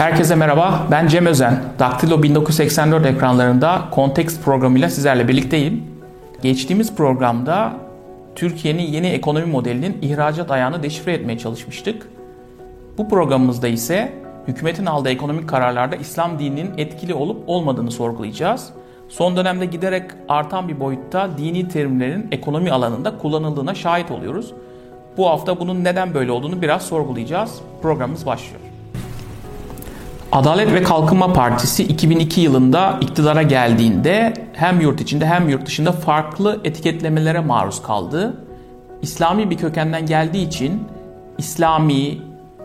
Herkese merhaba, ben Cem Özen. Daktilo 1984 ekranlarında Kontekst programıyla sizlerle birlikteyim. Geçtiğimiz programda Türkiye'nin yeni ekonomi modelinin ihracat ayağını deşifre etmeye çalışmıştık. Bu programımızda ise hükümetin aldığı ekonomik kararlarda İslam dininin etkili olup olmadığını sorgulayacağız. Son dönemde giderek artan bir boyutta dini terimlerin ekonomi alanında kullanıldığına şahit oluyoruz. Bu hafta bunun neden böyle olduğunu biraz sorgulayacağız. Programımız başlıyor. Adalet ve Kalkınma Partisi 2002 yılında iktidara geldiğinde hem yurt içinde hem yurt dışında farklı etiketlemelere maruz kaldı. İslami bir kökenden geldiği için İslami,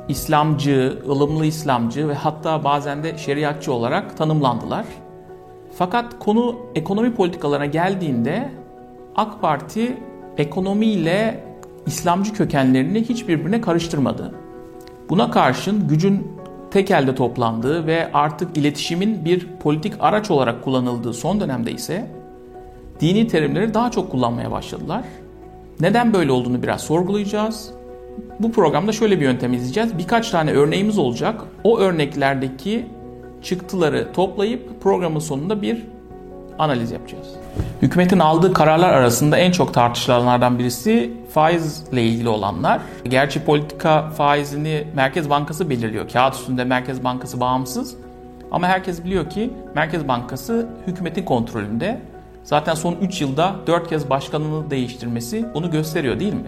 İslamcı, ılımlı İslamcı ve hatta bazen de şeriatçı olarak tanımlandılar. Fakat konu ekonomi politikalarına geldiğinde AK Parti ekonomiyle İslamcı kökenlerini hiçbirbirine karıştırmadı. Buna karşın gücün tek elde toplandığı ve artık iletişimin bir politik araç olarak kullanıldığı son dönemde ise dini terimleri daha çok kullanmaya başladılar. Neden böyle olduğunu biraz sorgulayacağız. Bu programda şöyle bir yöntem izleyeceğiz. Birkaç tane örneğimiz olacak. O örneklerdeki çıktıları toplayıp programın sonunda bir analiz yapacağız. Hükümetin aldığı kararlar arasında en çok tartışılanlardan birisi faizle ilgili olanlar. Gerçi politika faizini Merkez Bankası belirliyor. Kağıt üstünde Merkez Bankası bağımsız. Ama herkes biliyor ki Merkez Bankası hükümetin kontrolünde. Zaten son 3 yılda 4 kez başkanını değiştirmesi bunu gösteriyor değil mi?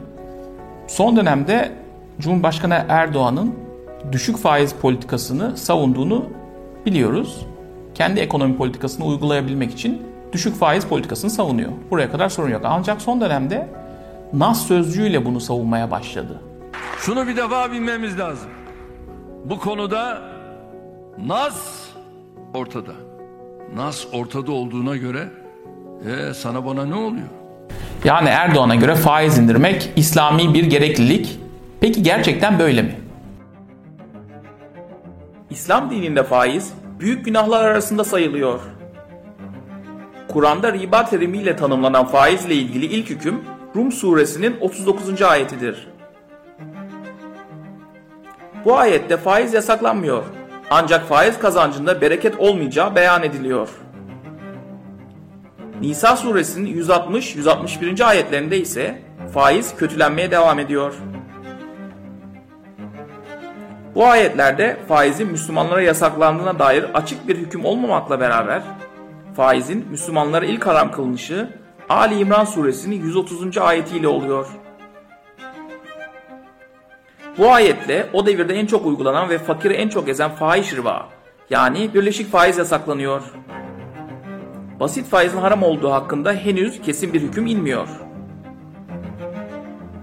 Son dönemde Cumhurbaşkanı Erdoğan'ın düşük faiz politikasını savunduğunu biliyoruz. Kendi ekonomi politikasını uygulayabilmek için düşük faiz politikasını savunuyor. Buraya kadar sorun yok. Ancak son dönemde nas sözcüğüyle bunu savunmaya başladı. Şunu bir defa bilmemiz lazım. Bu konuda nas ortada. Nas ortada olduğuna göre e, sana bana ne oluyor? Yani Erdoğan'a göre faiz indirmek İslami bir gereklilik. Peki gerçekten böyle mi? İslam dininde faiz büyük günahlar arasında sayılıyor. Kur'an'da riba terimiyle tanımlanan faizle ilgili ilk hüküm Rum suresinin 39. ayetidir. Bu ayette faiz yasaklanmıyor. Ancak faiz kazancında bereket olmayacağı beyan ediliyor. Nisa suresinin 160-161. ayetlerinde ise faiz kötülenmeye devam ediyor. Bu ayetlerde faizin Müslümanlara yasaklandığına dair açık bir hüküm olmamakla beraber faizin Müslümanlara ilk haram kılınışı Ali İmran suresinin 130. ayetiyle oluyor. Bu ayetle o devirde en çok uygulanan ve fakiri en çok ezen faiz riba yani birleşik faiz yasaklanıyor. Basit faizin haram olduğu hakkında henüz kesin bir hüküm inmiyor.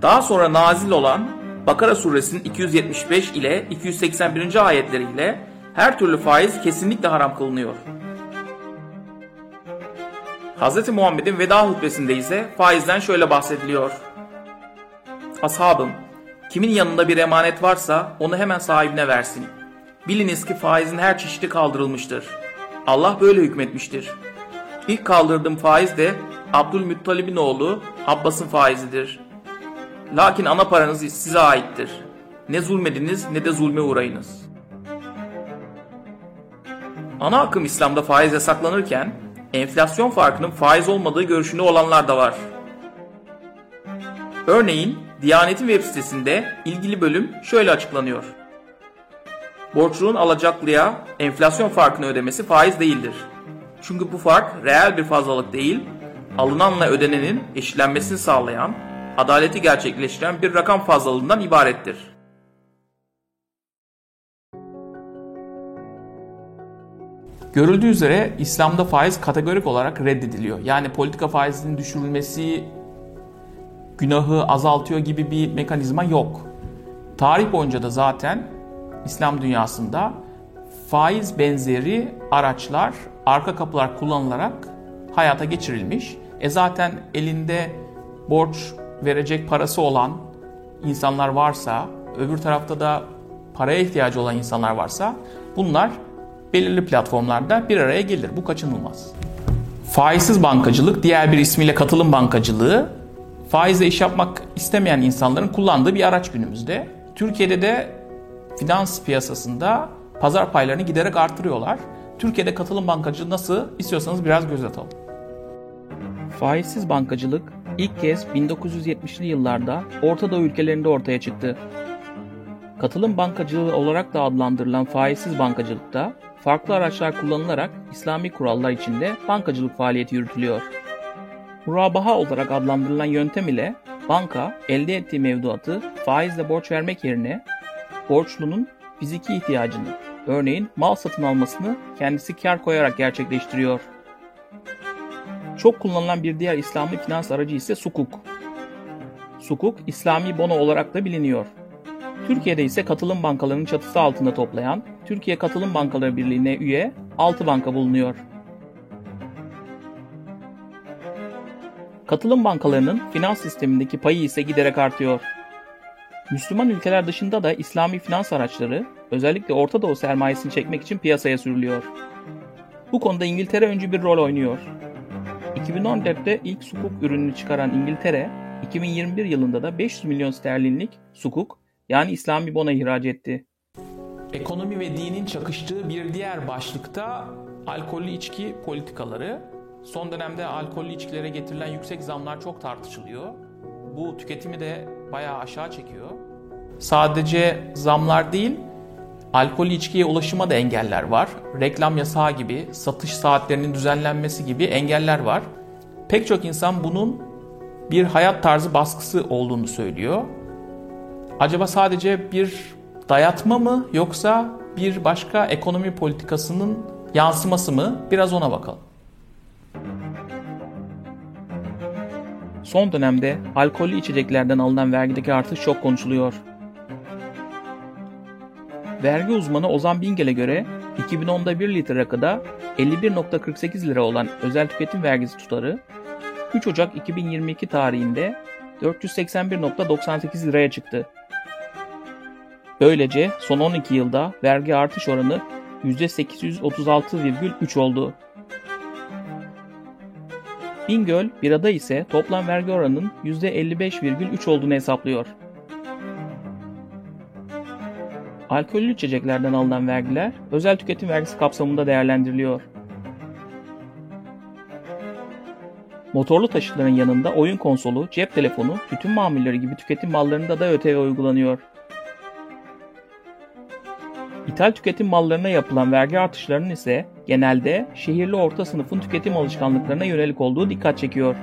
Daha sonra nazil olan Bakara suresinin 275 ile 281. ayetleriyle her türlü faiz kesinlikle haram kılınıyor. Hz. Muhammed'in veda hutbesinde ise faizden şöyle bahsediliyor. Ashabım, kimin yanında bir emanet varsa onu hemen sahibine versin. Biliniz ki faizin her çeşidi kaldırılmıştır. Allah böyle hükmetmiştir. İlk kaldırdığım faiz de Abdülmuttalib'in oğlu Abbas'ın faizidir. Lakin ana paranız size aittir. Ne zulmediniz ne de zulme uğrayınız. Ana akım İslam'da faiz yasaklanırken enflasyon farkının faiz olmadığı görüşünde olanlar da var. Örneğin Diyanet'in web sitesinde ilgili bölüm şöyle açıklanıyor. Borçluğun alacaklıya enflasyon farkını ödemesi faiz değildir. Çünkü bu fark reel bir fazlalık değil, alınanla ödenenin eşitlenmesini sağlayan, adaleti gerçekleştiren bir rakam fazlalığından ibarettir. Görüldüğü üzere İslam'da faiz kategorik olarak reddediliyor. Yani politika faizinin düşürülmesi günahı azaltıyor gibi bir mekanizma yok. Tarih boyunca da zaten İslam dünyasında faiz benzeri araçlar, arka kapılar kullanılarak hayata geçirilmiş. E zaten elinde borç verecek parası olan insanlar varsa, öbür tarafta da paraya ihtiyacı olan insanlar varsa bunlar belirli platformlarda bir araya gelir. Bu kaçınılmaz. Faizsiz bankacılık, diğer bir ismiyle katılım bankacılığı, faizle iş yapmak istemeyen insanların kullandığı bir araç günümüzde. Türkiye'de de finans piyasasında pazar paylarını giderek artırıyorlar. Türkiye'de katılım bankacılığı nasıl istiyorsanız biraz göz atalım. Faizsiz bankacılık ilk kez 1970'li yıllarda Orta Doğu ülkelerinde ortaya çıktı. Katılım bankacılığı olarak da adlandırılan faizsiz bankacılıkta farklı araçlar kullanılarak İslami kurallar içinde bankacılık faaliyeti yürütülüyor. Murabaha olarak adlandırılan yöntem ile banka elde ettiği mevduatı faizle borç vermek yerine borçlunun fiziki ihtiyacını, örneğin mal satın almasını kendisi kar koyarak gerçekleştiriyor. Çok kullanılan bir diğer İslami finans aracı ise sukuk. Sukuk, İslami bono olarak da biliniyor. Türkiye'de ise katılım bankalarının çatısı altında toplayan Türkiye Katılım Bankaları Birliği'ne üye 6 banka bulunuyor. Katılım bankalarının finans sistemindeki payı ise giderek artıyor. Müslüman ülkeler dışında da İslami finans araçları özellikle Orta Doğu sermayesini çekmek için piyasaya sürülüyor. Bu konuda İngiltere öncü bir rol oynuyor. 2014'te ilk sukuk ürününü çıkaran İngiltere, 2021 yılında da 500 milyon sterlinlik sukuk yani İslami bona ihraç etti. Ekonomi ve dinin çakıştığı bir diğer başlıkta alkollü içki politikaları. Son dönemde alkollü içkilere getirilen yüksek zamlar çok tartışılıyor. Bu tüketimi de bayağı aşağı çekiyor. Sadece zamlar değil, alkollü içkiye ulaşıma da engeller var. Reklam yasağı gibi, satış saatlerinin düzenlenmesi gibi engeller var. Pek çok insan bunun bir hayat tarzı baskısı olduğunu söylüyor. Acaba sadece bir dayatma mı yoksa bir başka ekonomi politikasının yansıması mı? Biraz ona bakalım. Son dönemde alkollü içeceklerden alınan vergideki artış çok konuşuluyor. Vergi uzmanı Ozan Bingel'e göre 2010'da 1 litre rakıda 51.48 lira olan özel tüketim vergisi tutarı 3 Ocak 2022 tarihinde 481.98 liraya çıktı. Böylece son 12 yılda vergi artış oranı %836,3 oldu. Bingöl birada ise toplam vergi oranının %55,3 olduğunu hesaplıyor. Alkollü içeceklerden alınan vergiler özel tüketim vergisi kapsamında değerlendiriliyor. Motorlu taşıtların yanında oyun konsolu, cep telefonu, tütün mamulleri gibi tüketim mallarında da ÖTV uygulanıyor. İthal tüketim mallarına yapılan vergi artışlarının ise genelde şehirli orta sınıfın tüketim alışkanlıklarına yönelik olduğu dikkat çekiyor.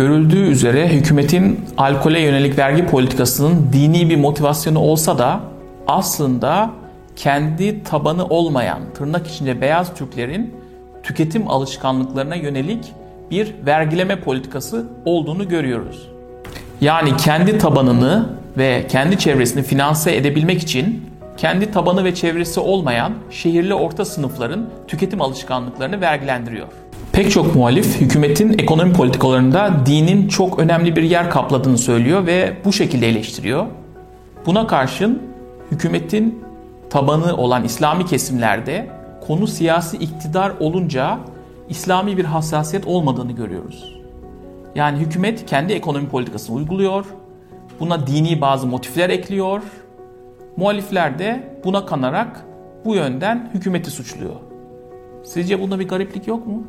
Görüldüğü üzere hükümetin alkole yönelik vergi politikasının dini bir motivasyonu olsa da aslında kendi tabanı olmayan tırnak içinde beyaz Türklerin tüketim alışkanlıklarına yönelik bir vergileme politikası olduğunu görüyoruz. Yani kendi tabanını ve kendi çevresini finanse edebilmek için kendi tabanı ve çevresi olmayan şehirli orta sınıfların tüketim alışkanlıklarını vergilendiriyor. Pek çok muhalif hükümetin ekonomi politikalarında dinin çok önemli bir yer kapladığını söylüyor ve bu şekilde eleştiriyor. Buna karşın hükümetin tabanı olan İslami kesimlerde konu siyasi iktidar olunca İslami bir hassasiyet olmadığını görüyoruz. Yani hükümet kendi ekonomi politikasını uyguluyor, buna dini bazı motifler ekliyor, muhalifler de buna kanarak bu yönden hükümeti suçluyor. Sizce bunda bir gariplik yok mu?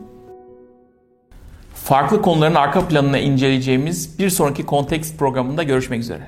Farklı konuların arka planını inceleyeceğimiz bir sonraki kontekst programında görüşmek üzere.